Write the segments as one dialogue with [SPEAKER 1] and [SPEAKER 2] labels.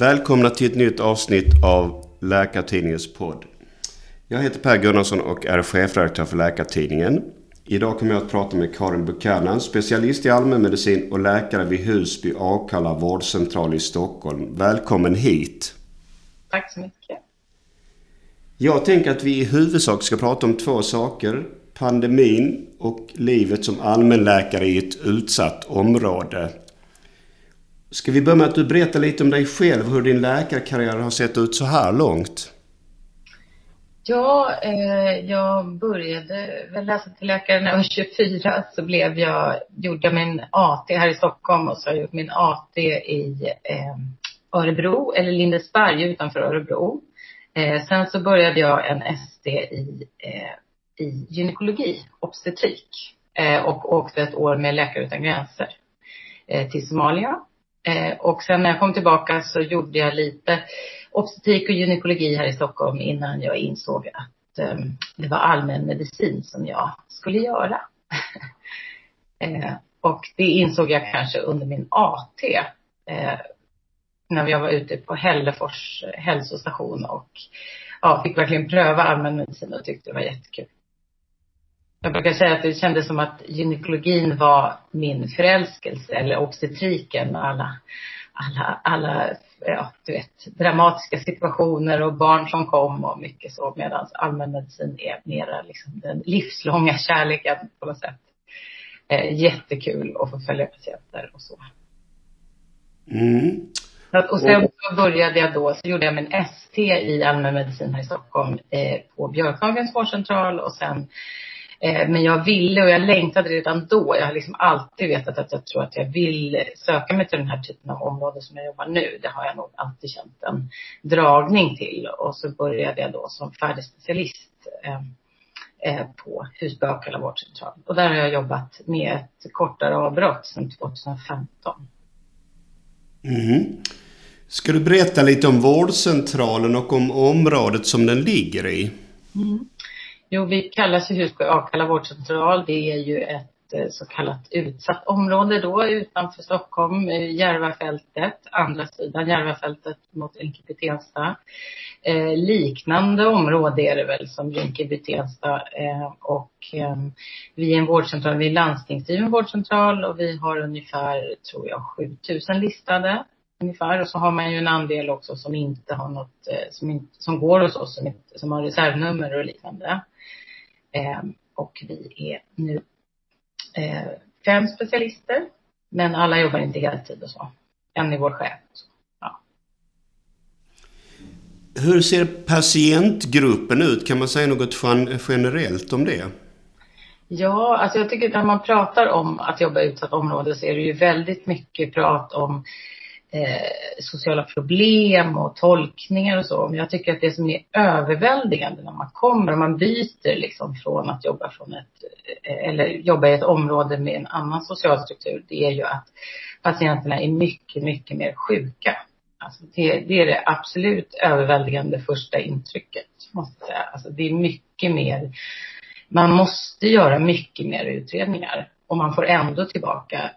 [SPEAKER 1] Välkomna till ett nytt avsnitt av Läkartidningens podd. Jag heter Per Gunnarsson och är chefredaktör för Läkartidningen. Idag kommer jag att prata med Karin Buchanan, specialist i allmänmedicin och läkare vid Husby Akalla vårdcentral i Stockholm. Välkommen hit!
[SPEAKER 2] Tack så mycket!
[SPEAKER 1] Jag tänker att vi i huvudsak ska prata om två saker. Pandemin och livet som allmänläkare i ett utsatt område. Ska vi börja med att du berättar lite om dig själv, hur din läkarkarriär har sett ut så här långt?
[SPEAKER 2] Ja, eh, jag började väl läsa till läkare när jag var 24. Så blev jag, gjorde jag min AT här i Stockholm och så har jag gjort min AT i eh, Örebro, eller Lindesberg utanför Örebro. Eh, sen så började jag en ST i, eh, i gynekologi, obstetrik. Eh, och åkte ett år med Läkare Utan Gränser eh, till Somalia. Eh, och sen när jag kom tillbaka så gjorde jag lite obstetrik och gynekologi här i Stockholm innan jag insåg att eh, det var allmän medicin som jag skulle göra. eh, och det insåg jag kanske under min AT. Eh, när jag var ute på Hällefors eh, hälsostation och ja, fick verkligen pröva allmän medicin och tyckte det var jättekul. Jag brukar säga att det kändes som att gynekologin var min förälskelse eller obstetriken alla, alla, alla, ja du vet, dramatiska situationer och barn som kom och mycket så medan allmänmedicin är mera liksom den livslånga kärleken på något sätt. Eh, jättekul att få följa patienter och så. Mm. Och sen så började jag då, så gjorde jag min ST i allmänmedicin här i Stockholm eh, på Björkhagens vårdcentral och sen men jag ville och jag längtade redan då. Jag har liksom alltid vetat att jag tror att jag vill söka mig till den här typen av område som jag jobbar nu. Det har jag nog alltid känt en dragning till. Och så började jag då som färdig specialist eh, eh, på Husby vårdcentral. Och där har jag jobbat med ett kortare avbrott sedan 2015.
[SPEAKER 1] Mm. Ska du berätta lite om vårdcentralen och om området som den ligger i? Mm.
[SPEAKER 2] Jo, vi kallas ju Husby Akalla vårdcentral. Det är ju ett eh, så kallat utsatt område då utanför Stockholm, eh, Järvafältet, andra sidan Järvafältet mot Rinkeby-Tensta. Eh, liknande område är det väl som Rinkeby-Tensta eh, och eh, vi är en vårdcentral, vi är landstingsdriven vårdcentral och vi har ungefär, tror jag, 7000 listade ungefär. Och så har man ju en andel också som inte har något, eh, som, inte, som går hos oss, som, inte, som har reservnummer och liknande. Eh, och vi är nu eh, fem specialister. Men alla jobbar inte heltid och så. En är vår chef. Ja.
[SPEAKER 1] Hur ser patientgruppen ut? Kan man säga något generellt om det?
[SPEAKER 2] Ja, alltså jag tycker när man pratar om att jobba i utsatt område så är det ju väldigt mycket prat om eh, sociala problem och tolkningar och så. Men jag tycker att det som är överväldigande när man kommer, man byter liksom från att jobba från ett, eh, eller jobba i ett område med en annan social struktur, det är ju att patienterna är mycket, mycket mer sjuka. Alltså det, det är det absolut överväldigande första intrycket, måste jag säga. Alltså det är mycket mer, man måste göra mycket mer utredningar och man får ändå tillbaka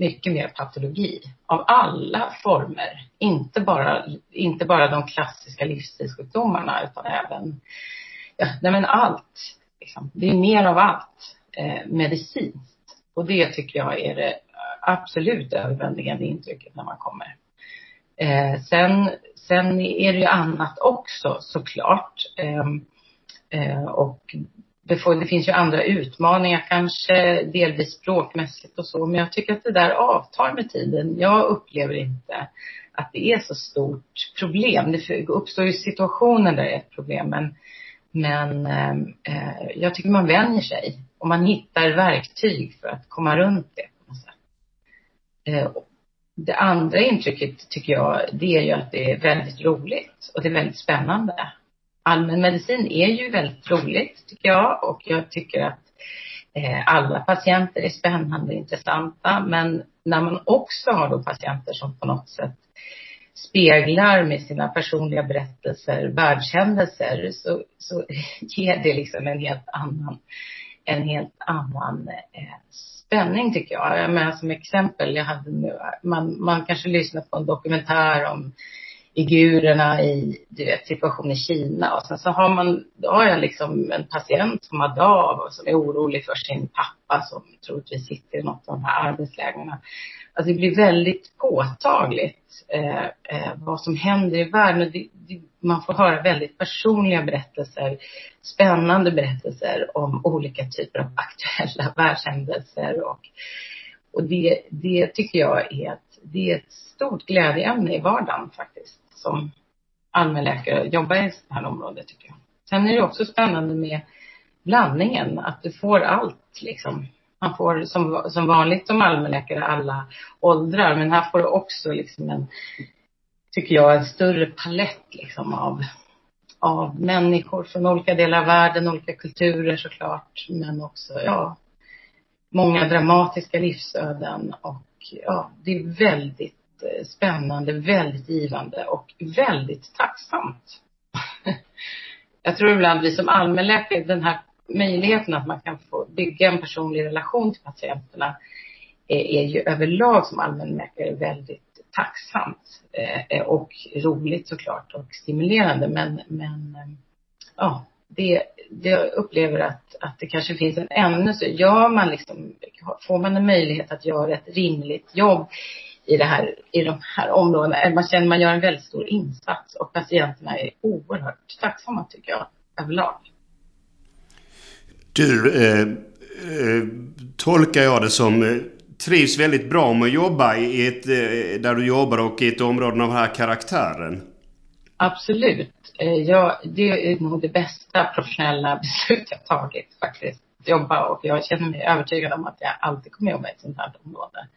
[SPEAKER 2] mycket mer patologi av alla former. Inte bara, inte bara de klassiska livsstilssjukdomarna utan även, ja, nej men allt. Liksom. Det är mer av allt eh, medicinskt. Och det tycker jag är det absolut överväldigande intrycket när man kommer. Eh, sen, sen är det ju annat också såklart. Eh, eh, och det, får, det finns ju andra utmaningar, kanske delvis språkmässigt och så, men jag tycker att det där avtar med tiden. Jag upplever inte att det är så stort problem. Det uppstår ju situationer där det är ett problem, men, men eh, eh, jag tycker man vänjer sig och man hittar verktyg för att komma runt det på något sätt. Eh, det andra intrycket tycker jag, det är ju att det är väldigt roligt och det är väldigt spännande allmänmedicin är ju väldigt roligt tycker jag och jag tycker att eh, alla patienter är spännande och intressanta men när man också har då patienter som på något sätt speglar med sina personliga berättelser världshändelser så, så ger det liksom en helt annan en helt annan eh, spänning tycker jag. jag menar, som exempel, jag hade nu, man, man kanske lyssnar på en dokumentär om figurerna i du vet, situationen i Kina. Och sen så har man, då har jag liksom en patient som har DAV och som är orolig för sin pappa som troligtvis sitter i något av de här arbetslägren. Alltså det blir väldigt påtagligt eh, eh, vad som händer i världen. Det, det, man får höra väldigt personliga berättelser, spännande berättelser om olika typer av aktuella världshändelser och, och det, det tycker jag är ett, det är ett stort glädjeämne i vardagen faktiskt som allmänläkare jobbar i det här området tycker jag. Sen är det också spännande med blandningen, att du får allt liksom. Man får som, som vanligt som allmänläkare alla åldrar, men här får du också liksom en, tycker jag, en större palett liksom av, av människor från olika delar av världen, olika kulturer såklart, men också, ja, många dramatiska livsöden och ja, det är väldigt Eh, spännande, väldigt givande och väldigt tacksamt. Jag tror ibland vi som allmänläkare, den här möjligheten att man kan få bygga en personlig relation till patienterna eh, är ju överlag som allmänläkare väldigt tacksamt eh, och roligt såklart och stimulerande men, men ja, det, det jag upplever att, att det kanske finns en ännu så, gör man liksom, får man en möjlighet att göra ett rimligt jobb i, det här, i de här områdena. Man känner att man gör en väldigt stor insats och patienterna är oerhört tacksamma tycker jag överlag.
[SPEAKER 1] Du, eh, eh, tolkar jag det som eh, trivs väldigt bra med att jobba i ett, eh, där du jobbar och i ett område av den här karaktären?
[SPEAKER 2] Absolut. Eh, ja, det är nog det bästa professionella beslut jag tagit faktiskt. Jobba och jag känner mig övertygad om att jag alltid kommer jobba i ett sånt här område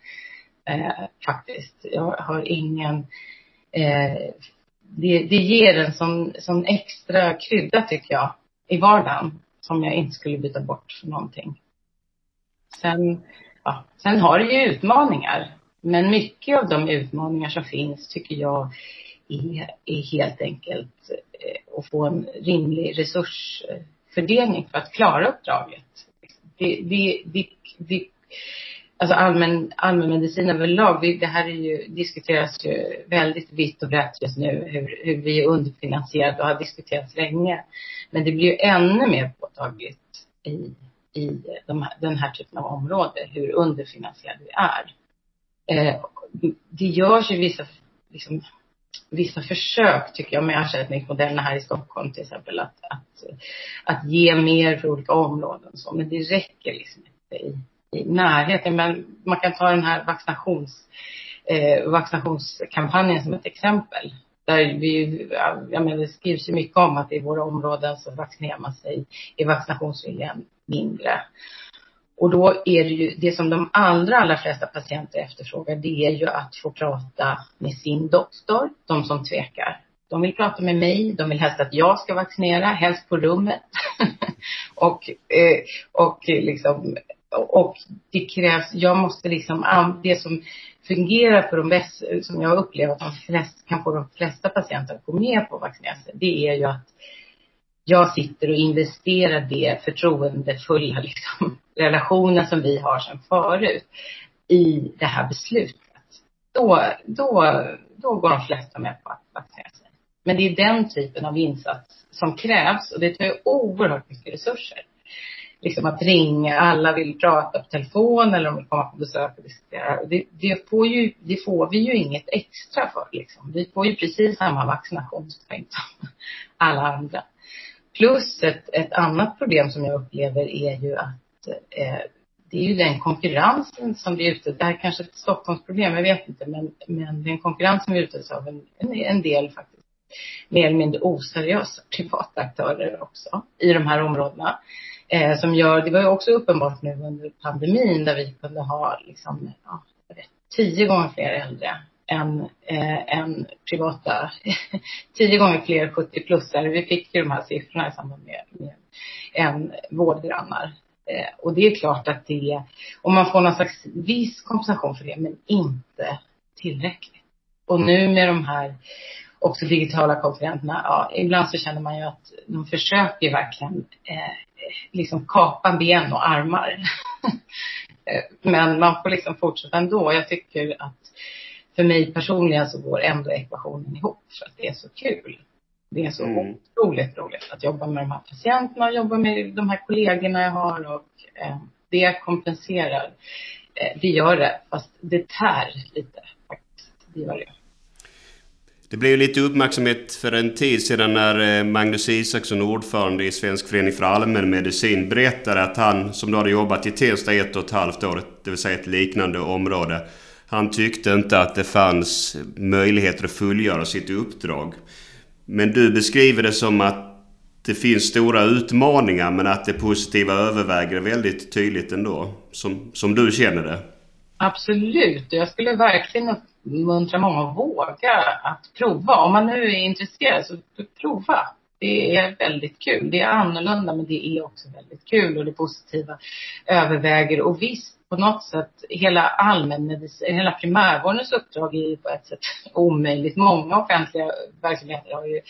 [SPEAKER 2] eh, faktiskt. Jag har ingen, eh, det, det ger en sån, sån extra krydda tycker jag i vardagen som jag inte skulle byta bort för någonting. Sen, ja, sen har det ju utmaningar. Men mycket av de utmaningar som finns tycker jag är, är helt enkelt eh, att få en rimlig resursfördelning för att klara uppdraget. Det, det, det, det alltså allmän, allmänmedicin överlag, vi, det här är ju, diskuteras ju väldigt vitt och brett just nu hur, hur vi är underfinansierade och har diskuterats länge. Men det blir ju ännu mer påtagligt i, i de här, den här typen av områden, hur underfinansierade vi är. Eh, det görs ju vissa, liksom, vissa försök, tycker jag, med ersättningsmodellerna här i Stockholm till exempel, att, att, att ge mer för olika områden så, men det räcker liksom inte i närheten. Men man kan ta den här vaccinations, eh, vaccinationskampanjen som ett exempel. Där vi, jag menar, det skrivs ju mycket om att i våra områden så vaccinerar man sig, är vaccinationsviljan mindre. Och då är det ju, det som de allra, allra flesta patienter efterfrågar, det är ju att få prata med sin doktor, de som tvekar. De vill prata med mig, de vill helst att jag ska vaccinera, helst på rummet. och, eh, och liksom och det krävs, jag måste liksom, det som fungerar för de bäst, som jag upplever att de flesta, kan få de flesta patienter att gå med på att vaccinera sig, det är ju att jag sitter och investerar det förtroendefulla liksom, relationen som vi har sedan förut i det här beslutet. Då, då, då går de flesta med på att vaccinera sig. Men det är den typen av insats som krävs och det tar ju oerhört mycket resurser liksom att ringa, alla vill prata på telefon eller de vill komma på besök och diskutera. Det, det, får ju, det får vi ju inget extra för liksom. Vi får ju precis samma vaccinationspoäng som alla andra. Plus ett, ett annat problem som jag upplever är ju att eh, det är ju den konkurrensen som vi ute, det här är kanske ett Stockholmsproblem, jag vet inte, men, men den konkurrens som utsätts av en, en, en del faktiskt mer eller mindre oseriösa privata aktörer också i de här områdena eh, som gör, det var ju också uppenbart nu under pandemin där vi kunde ha liksom, ja, tio gånger fler äldre än, eh, än privata, tio gånger fler 70-plussare. Vi fick ju de här siffrorna i samband med, med en vårdgrannar. Eh, och det är klart att det, om man får någon slags viss kompensation för det, men inte tillräckligt. Och nu med de här också digitala konkurrenterna, ja, ibland så känner man ju att de försöker verkligen eh, liksom kapa ben och armar. Men man får liksom fortsätta ändå. Jag tycker att för mig personligen så går ändå ekvationen ihop för att det är så kul. Det är så mm. otroligt roligt att jobba med de här patienterna och jobba med de här kollegorna jag har och eh, det kompenserar. Eh, det gör det, fast det tär lite faktiskt. Det gör det.
[SPEAKER 1] Det blev lite uppmärksamhet för en tid sedan när eh, Magnus Isaksson, ordförande i Svensk förening för allmänmedicin, berättade att han, som då hade jobbat i Tensta ett och ett halvt år, det vill säga ett liknande område, han tyckte inte att det fanns möjligheter att fullgöra sitt uppdrag. Men du beskriver det som att det finns stora utmaningar men att det positiva överväger väldigt tydligt ändå. Som, som du känner det.
[SPEAKER 2] Absolut. Jag skulle verkligen uppmuntra många att våga att prova. Om man nu är intresserad så prova. Det är väldigt kul. Det är annorlunda men det är också väldigt kul och det positiva överväger. Och visst, på något sätt, hela allmänmedicin, hela primärvårdens uppdrag är ju på ett sätt omöjligt. Många offentliga verksamheter har ju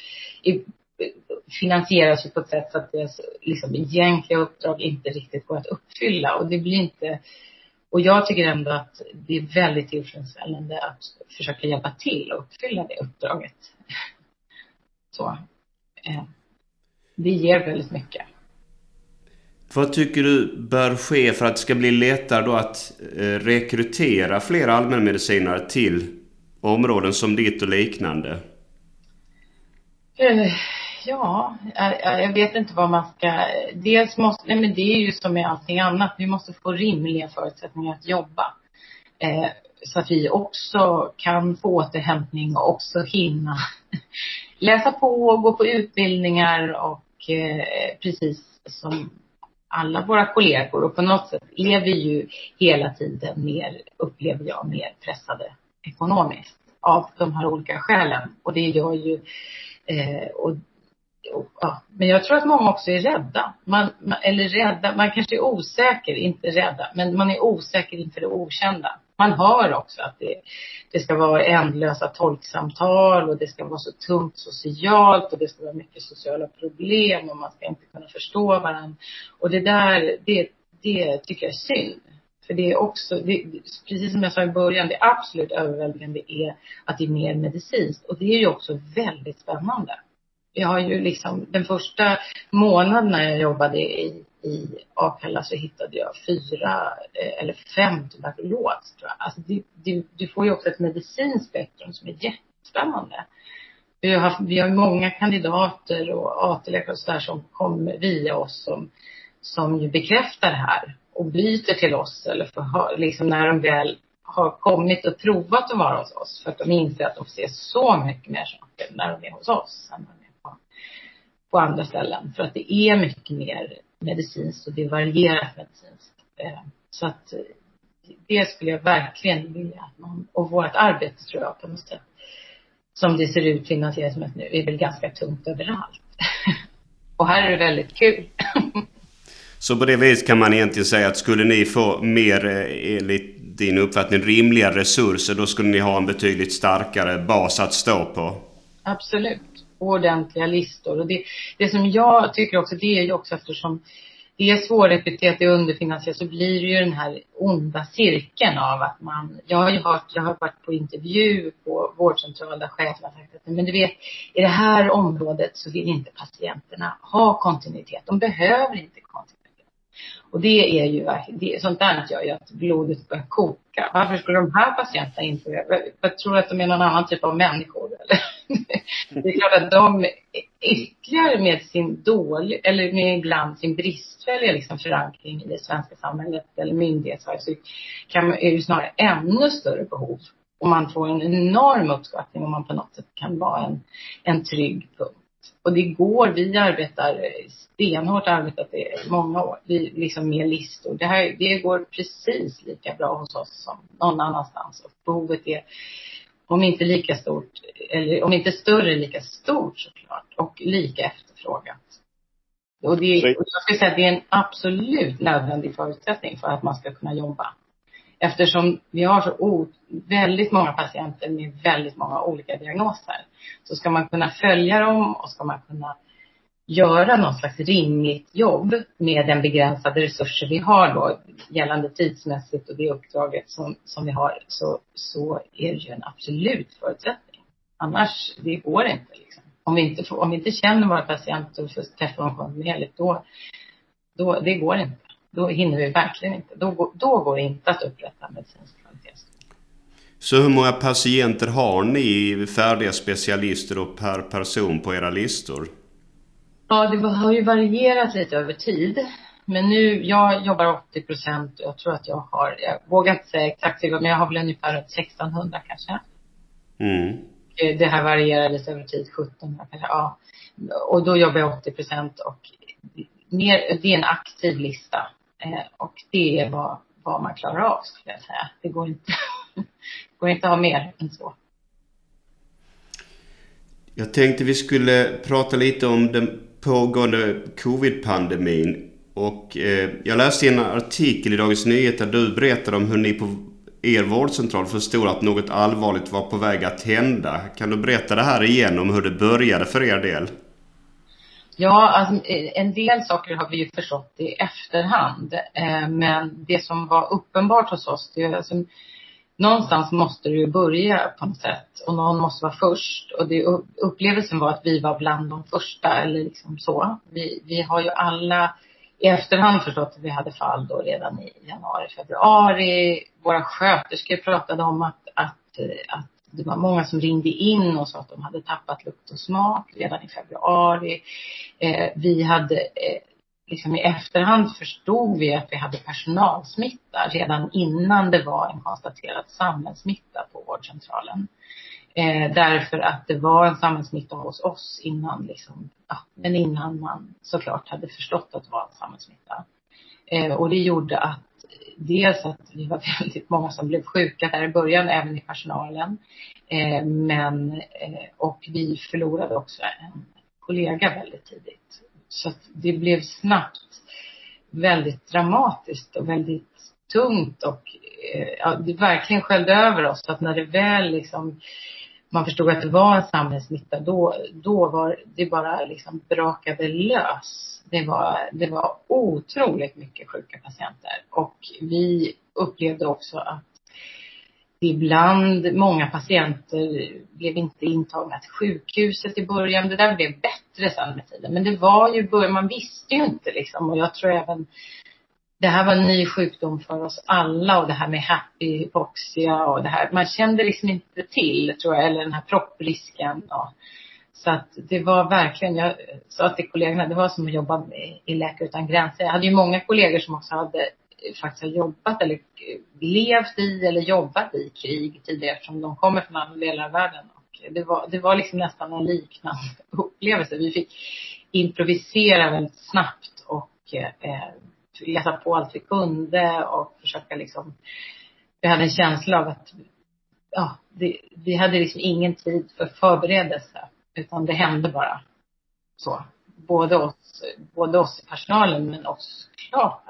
[SPEAKER 2] finansieras ju på ett sätt så att deras liksom, egentliga uppdrag inte riktigt går att uppfylla. Och det blir inte och jag tycker ändå att det är väldigt tillfredsställande att försöka hjälpa till och uppfylla det uppdraget. Så. Eh, det ger väldigt mycket.
[SPEAKER 1] Vad tycker du bör ske för att det ska bli lättare då att eh, rekrytera fler allmänmedicinare till områden som ditt och liknande?
[SPEAKER 2] Ja, jag vet inte vad man ska, dels måste, nej men det är ju som med allting annat, vi måste få rimliga förutsättningar att jobba. Eh, så att vi också kan få återhämtning och också hinna läsa på och gå på utbildningar och eh, precis som alla våra kollegor och på något sätt är vi ju hela tiden mer, upplever jag, mer pressade ekonomiskt av de här olika skälen. Och det gör ju, eh, och ja, men jag tror att många också är rädda. Man, eller rädda, man kanske är osäker, inte rädda, men man är osäker inför det okända. Man hör också att det, det ska vara ändlösa tolksamtal och det ska vara så tungt socialt och det ska vara mycket sociala problem och man ska inte kunna förstå varandra. Och det där, det, det tycker jag är synd. För det är också, det, precis som jag sa i början, det absolut överväldigande är att det är mer medicinskt. Och det är ju också väldigt spännande jag har ju liksom, den första månaden när jag jobbade i, i Akalla så hittade jag fyra eh, eller fem tuberkulos tror jag. Alltså det, det, du får ju också ett medicinskt spektrum som är jättespännande. Vi har, haft, vi har många kandidater och AT-läkare och sådär som kommer via oss som, som ju bekräftar det här och byter till oss eller för, liksom när de väl har kommit och provat att vara hos oss för att de inser att de ser så mycket mer saker när de är hos oss än på andra ställen. För att det är mycket mer medicinskt och det är varierat medicinskt. Eh, så att eh, det skulle jag verkligen vilja att man, och vårt arbete tror jag på något sätt, som det ser ut finanseringsmässigt nu, är väl ganska tungt överallt. och här är det väldigt kul.
[SPEAKER 1] Så på det viset kan man egentligen säga att skulle ni få mer, eh, enligt din uppfattning, rimliga resurser, då skulle ni ha en betydligt starkare bas att stå på?
[SPEAKER 2] Absolut ordentliga listor. Och det, det som jag tycker också, det är ju också eftersom det är svårrekryterat, det är underfinansierat, så blir det ju den här onda cirkeln av att man, jag har ju hört, jag har varit på intervju på vårdcentral där chefen har sagt att, men du vet, i det här området så vill inte patienterna ha kontinuitet. De behöver inte kontinuitet. Och det är ju det, sånt där gör ju att blodet börjar koka. Varför skulle de här patienterna inte, jag tror att de är någon annan typ av människor eller? Det är klart att de ytterligare med sin dålig, eller med ibland sin bristfälliga liksom förankring i det svenska samhället eller myndighetsvärlden så kan, är det snarare ännu större behov. Och man får en enorm uppskattning om man på något sätt kan vara en, en trygg punkt. Och det går, vi arbetar stenhårt arbetat i många år, vi liksom med listor. Det här, det går precis lika bra hos oss som någon annanstans. Och behovet är om inte lika stort, eller om inte större, lika stort såklart. Och lika efterfrågat. Och det, och jag skulle säga att det är en absolut nödvändig förutsättning för att man ska kunna jobba. Eftersom vi har så o, väldigt många patienter med väldigt många olika diagnoser. Så ska man kunna följa dem och ska man kunna göra någon slags rimligt jobb med den begränsade resurser vi har då gällande tidsmässigt och det uppdraget som, som vi har så, så är det ju en absolut förutsättning. Annars, det går inte liksom. Om vi inte, får, om vi inte känner våra patienter och får träffa dem kontinuerligt då, då, det går inte. Då hinner vi verkligen inte. Då, då går det inte att upprätta medicinsk.
[SPEAKER 1] Så hur många patienter har ni färdiga specialister och per person på era listor?
[SPEAKER 2] Ja, det har ju varierat lite över tid. Men nu, jag jobbar 80 procent och jag tror att jag har, jag vågar inte säga exakt men jag har väl ungefär 1600 kanske.
[SPEAKER 1] Mm.
[SPEAKER 2] Eh, det här varierar lite över tid, 1700 kanske, ja. Och då jobbar jag 80 procent och mer, det är en aktiv lista. Eh, och det är vad, vad man klarar av skulle jag säga. Det går inte, det går inte att ha mer än så.
[SPEAKER 1] Jag tänkte vi skulle prata lite om den pågående covid-pandemin. Och eh, jag läste en artikel i Dagens Nyheter där du berättade om hur ni på er vårdcentral förstod att något allvarligt var på väg att hända. Kan du berätta det här igen om hur det började för er del?
[SPEAKER 2] Ja, alltså, en del saker har vi ju förstått i efterhand. Eh, men det som var uppenbart hos oss, det är alltså, någonstans måste det ju börja på något sätt och någon måste vara först och det, upplevelsen var att vi var bland de första eller liksom så. Vi, vi har ju alla i efterhand förstått att vi hade fall då redan i januari, februari. Våra sköterskor pratade om att, att, eh, att det var många som ringde in och sa att de hade tappat lukt och smak redan i februari. Eh, vi hade eh, liksom i efterhand förstod vi att vi hade personalsmitta redan innan det var en konstaterad samhällssmitta på vårdcentralen. Eh, därför att det var en samhällssmitta hos oss innan liksom, ja, men innan man såklart hade förstått att det var en samhällssmitta. Eh, och det gjorde att dels att vi var väldigt många som blev sjuka där i början, även i personalen. Eh, men, eh, och vi förlorade också en kollega väldigt tidigt. Så att det blev snabbt väldigt dramatiskt och väldigt tungt och eh, ja, det verkligen sköljde över oss. Så att när det väl liksom man förstod att det var en samhällssmitta, då, då var det bara liksom brakade lös. Det var, det var otroligt mycket sjuka patienter och vi upplevde också att ibland, många patienter blev inte intagna till sjukhuset i början. Det där blev bättre sen med tiden. Men det var ju början, man visste ju inte liksom. Och jag tror även, det här var en ny sjukdom för oss alla och det här med happy hypoxia och det här. Man kände liksom inte till, tror jag, eller den här propprisken. Ja. Så att det var verkligen, jag sa till kollegorna, det var som att jobba i Läkare Utan Gränser. Jag hade ju många kollegor som också hade eh, faktiskt har jobbat eller eh, levt i eller jobbat i krig tidigare eftersom de kommer från andra delar av världen. Och det, var, det var liksom nästan en liknande upplevelse. Vi fick improvisera väldigt snabbt och eh, eh läsa på allt vi kunde och försöka liksom, vi hade en känsla av att ja, det, vi hade liksom ingen tid för förberedelse utan det hände bara så. Både oss, både oss i personalen men också klart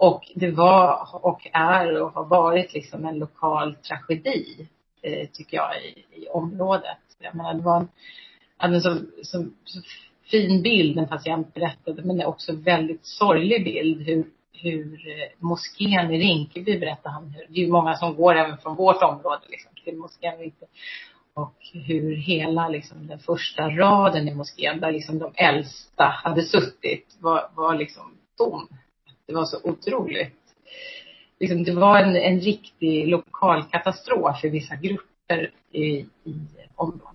[SPEAKER 2] och det var och är och har varit liksom en lokal tragedi, eh, tycker jag, i, i området. Jag menar, det var en, en så, så, så fin bild en patient berättade, men det är också väldigt sorglig bild hur, hur eh, moskén i Rinkeby berättade han, hur, det är ju många som går även från vårt område liksom, till moskén inte. Och hur hela liksom den första raden i moskén, där liksom de äldsta hade suttit, var, var liksom tom det var så otroligt. Liksom, det var en, en riktig lokal katastrof för vissa grupper i, i området.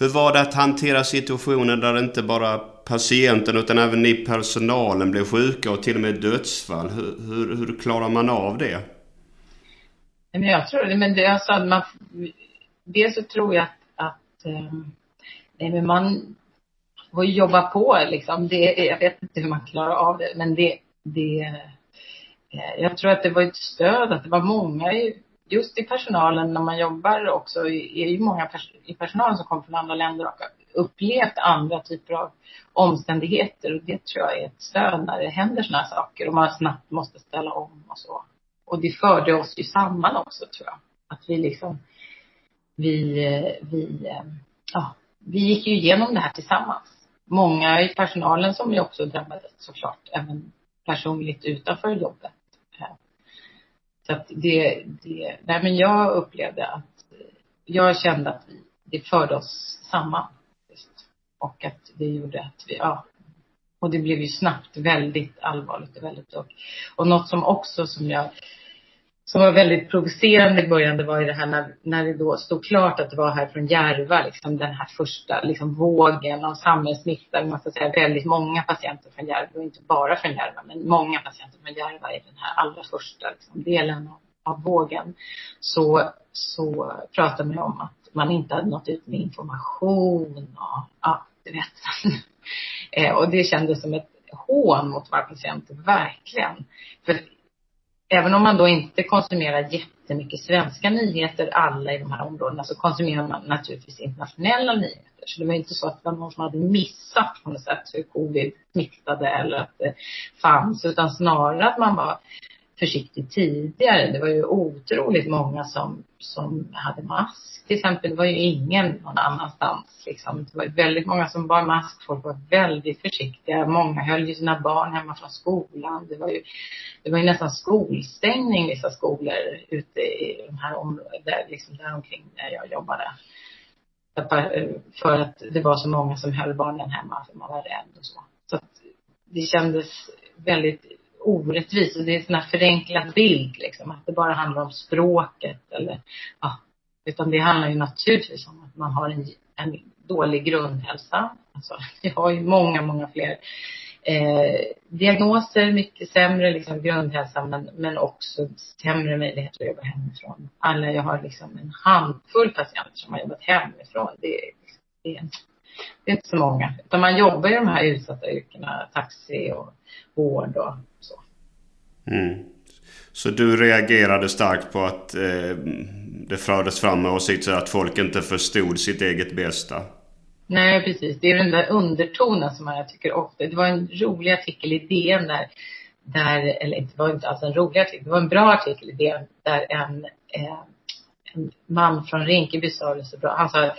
[SPEAKER 1] Hur var det att hantera situationen där inte bara patienten utan även ni personalen blev sjuka och till och med dödsfall? Hur, hur, hur klarar man av det?
[SPEAKER 2] Men jag tror men det, alltså, man, dels så tror jag att, att ehm, nej, men man, får jobba på liksom. Det, jag vet inte hur man klarar av det, men det, det eh, jag tror att det var ett stöd, att det var många just i personalen när man jobbar också, är ju många i personalen som kommer från andra länder och har upplevt andra typer av omständigheter och det tror jag är ett stöd när det händer sådana här saker och man snabbt måste ställa om och så. och det förde oss ju samman också tror jag. Att vi liksom, vi, vi, eh, ja, vi gick ju igenom det här tillsammans. Många i personalen som ju också drabbades såklart, även personligt utanför jobbet. Så att det, det, nej men jag upplevde att, jag kände att vi, det förde oss samman. Just. Och att det gjorde att vi, ja, och det blev ju snabbt väldigt allvarligt och väldigt och, och något som också som jag som var väldigt provocerande i början, det var ju det här när, när det då stod klart att det var här från Järva, liksom den här första liksom vågen av samhällssmitta, man ska säga väldigt många patienter från Järva, och inte bara från Järva, men många patienter från Järva i den här allra första liksom, delen av, av vågen. Så, så pratade man om att man inte hade nått ut med information och ja, du vet. Eh, och det kändes som ett hån mot våra patienter, verkligen. För även om man då inte konsumerar jättemycket svenska nyheter alla i de här områdena så konsumerar man naturligtvis internationella nyheter. Så det var inte så att det var någon som hade missat på något sätt hur covid smittade eller att det fanns utan snarare att man var försiktig tidigare. Det var ju otroligt många som, som hade mask till exempel. Det var ju ingen någon annanstans liksom. Det var ju väldigt många som bar mask. Folk var väldigt försiktiga. Många höll ju sina barn hemma från skolan. Det var ju, det var ju nästan skolstängning vissa skolor ute i de här områdena, liksom där omkring där jag jobbade. För att det var så många som höll barnen hemma för man var rädd och så. Så att det kändes väldigt orättvis och det är en sån här förenklad bild liksom, att det bara handlar om språket eller, ja, utan det handlar ju naturligtvis om att man har en, en dålig grundhälsa. Alltså, vi har ju många, många fler eh, diagnoser, mycket sämre liksom, grundhälsa men, men också sämre möjligheter att jobba hemifrån. Alla, jag har liksom en handfull patienter som har jobbat hemifrån. Det är, det är, det är inte så många. Utan man jobbar i de här utsatta yrkena, taxi och vård och så.
[SPEAKER 1] Mm. Så du reagerade starkt på att eh, det fördes fram åsikter att folk inte förstod sitt eget bästa?
[SPEAKER 2] Nej, precis. Det är den där undertonen som jag tycker ofta. Det var en rolig artikel i DN där, där eller det var inte alls en rolig artikel, det var en bra artikel i DN där en, eh, en man från Rinkeby sa det så bra. Han sa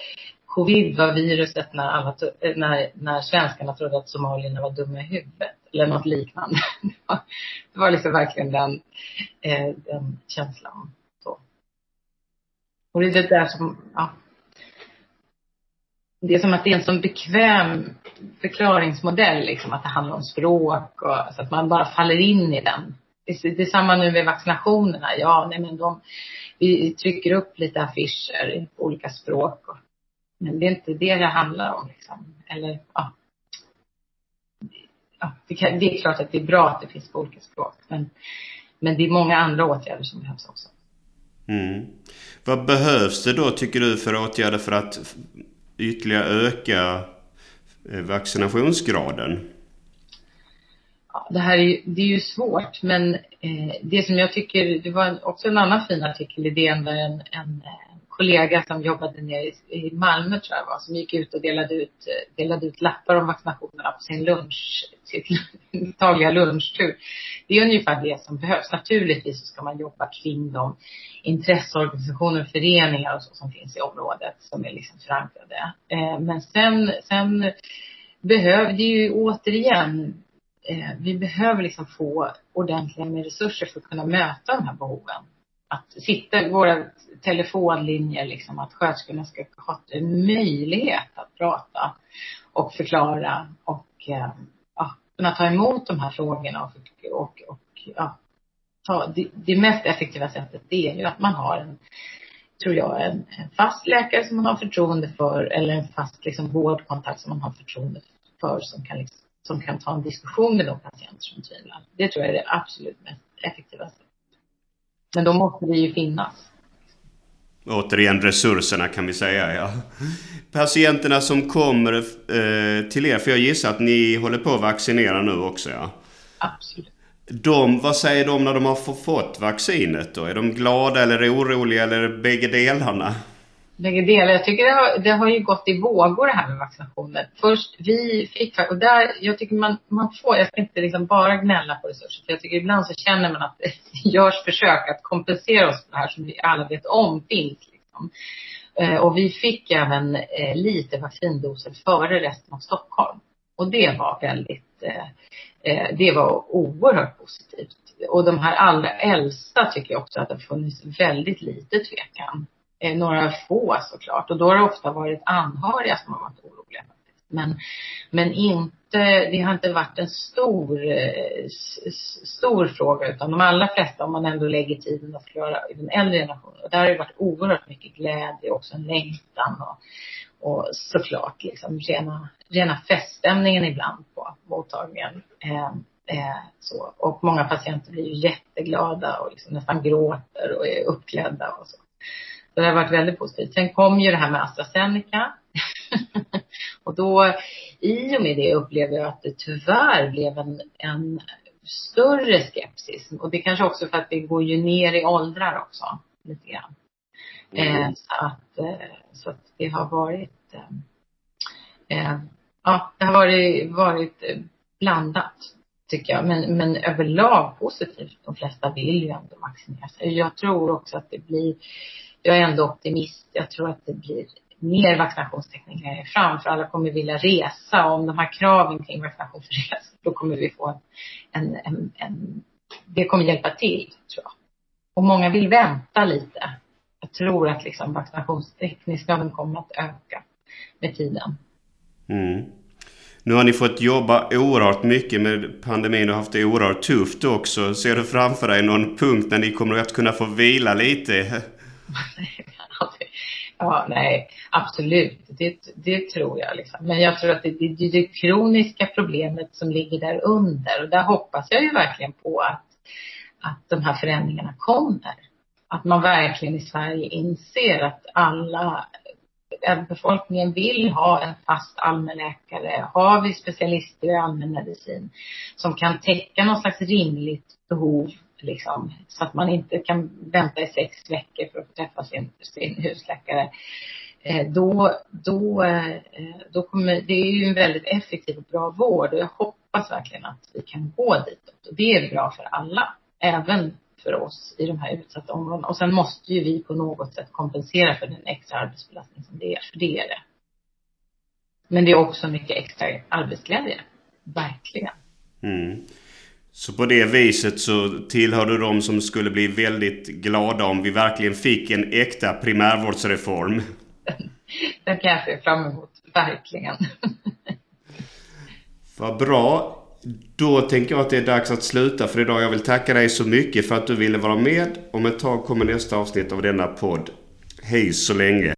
[SPEAKER 2] covid var viruset när, alla, eh, när, när svenskarna trodde att somalierna var dumma i huvudet. Eller något liknande. Det var, det var liksom verkligen den, eh, den känslan. Så. Och det är det där som, ja. Det är som att det är en sån bekväm förklaringsmodell, liksom, att det handlar om språk och så att man bara faller in i den. Det är, det är samma nu med vaccinationerna. Ja, nej men de, vi trycker upp lite affischer på olika språk. Och, men det är inte det det handlar om liksom. Eller, ja ja, det, kan, det, är klart att det är bra att det finns på olika språk. Men, men det är många andra åtgärder som behövs också.
[SPEAKER 1] Mm. Vad behövs det då tycker du för åtgärder för att ytterligare öka eh, vaccinationsgraden?
[SPEAKER 2] Ja, det här är ju, det är ju svårt men eh, det som jag tycker, det var också en annan fin artikel i DN där en, en kollega som jobbade nere i, Malmö tror jag var, som gick ut och delade ut, delade ut lappar om vaccinationerna på sin lunch, sin dagliga lunchtur. Det är ungefär det som behövs. Naturligtvis så ska man jobba kring de intresseorganisationer, föreningar och så som finns i området som är liksom förankrade. Eh, men sen, sen behöver det ju återigen eh, vi behöver liksom få ordentliga med resurser för att kunna möta de här behoven att sitta i våra telefonlinjer, liksom, att sköterskorna ska ha en möjlighet att prata och förklara och eh, ja, kunna ta emot de här frågorna och, och, och ja, ta, det, det mest effektiva sättet det är ju att man har en, tror jag, en, en fast läkare som man har förtroende för eller en fast liksom, vårdkontakt som man har förtroende för som kan, liksom, som kan ta en diskussion med de patienter som tvivlar. Det tror jag är det absolut mest effektiva sättet. Men då måste det ju finnas.
[SPEAKER 1] Återigen resurserna kan vi säga, ja. Patienterna som kommer eh, till er, för jag gissar att ni håller på att vaccinera nu också, ja?
[SPEAKER 2] Absolut.
[SPEAKER 1] De, vad säger de när de har fått vaccinet då? Är de glada eller oroliga eller bägge delarna?
[SPEAKER 2] Bägge delar. Jag tycker det har, det har ju gått i vågor det här med vaccinationer. Först, vi fick, och där, jag tycker man, man får, jag ska inte liksom bara gnälla på resurser, för jag tycker ibland så känner man att det görs försök att kompensera oss för det här som vi alla vet om finns. Liksom. Eh, och vi fick även eh, lite vaccindoser före resten av Stockholm. Och det var väldigt, eh, det var oerhört positivt. Och de här allra äldsta tycker jag också att det har funnits väldigt lite tvekan. Eh, några få såklart. Och då har det ofta varit anhöriga som har varit oroliga. Men, men inte, det har inte varit en stor, eh, stor fråga utan de allra flesta, om man ändå lägger tiden att förklarar i den äldre generationen. Och där har det varit oerhört mycket glädje och också en längtan och, och såklart liksom rena, rena feststämningen ibland på mottagningen. Eh, eh, så. Och många patienter blir ju jätteglada och liksom nästan gråter och är uppklädda och så. Det har varit väldigt positivt. Sen kom ju det här med AstraZeneca. och då, i och med det upplevde jag att det tyvärr blev en, en större skepsis. Och det kanske också för att vi går ju ner i åldrar också, lite grann. Mm. Eh, så, att, eh, så att det har varit, eh, eh ja, det har varit, varit blandat tycker jag. Men, men överlag positivt. De flesta vill ju ändå vaccinera sig. Jag tror också att det blir, jag är ändå optimist. Jag tror att det blir mer vaccinationstekniker längre fram. För alla kommer vilja resa. Och om de här kraven kring vaccination för resor, då kommer vi få en, en, en, en det kommer hjälpa till, tror jag. Och många vill vänta lite. Jag tror att liksom vaccinationstekniken kommer att öka med tiden.
[SPEAKER 1] Mm. Nu har ni fått jobba oerhört mycket med pandemin och haft det oerhört tufft också. Ser du framför dig någon punkt när ni kommer att kunna få vila lite?
[SPEAKER 2] Ja, nej, absolut. Det, det tror jag. Liksom. Men jag tror att det, det, det är det kroniska problemet som ligger där under. Och där hoppas jag ju verkligen på att, att de här förändringarna kommer. Att man verkligen i Sverige inser att alla befolkningen vill ha en fast allmänläkare. Har vi specialister i allmänmedicin som kan täcka någon slags rimligt behov liksom, så att man inte kan vänta i sex veckor för att få träffa sin, sin husläkare. Eh, då, då, eh, då kommer, det är ju en väldigt effektiv och bra vård och jag hoppas verkligen att vi kan gå ditåt. Och det är bra för alla, även för oss i de här utsatta områdena. Och sen måste ju vi på något sätt kompensera för den extra arbetsbelastning som det är, för det är det. Men det är också mycket extra arbetsglädje. Verkligen.
[SPEAKER 1] Mm. Så på det viset så tillhör du de som skulle bli väldigt glada om vi verkligen fick en äkta primärvårdsreform.
[SPEAKER 2] Den kan jag se fram emot, verkligen.
[SPEAKER 1] Vad bra. Då tänker jag att det är dags att sluta för idag. Jag vill tacka dig så mycket för att du ville vara med. Om ett tag kommer nästa avsnitt av denna podd. Hej så länge!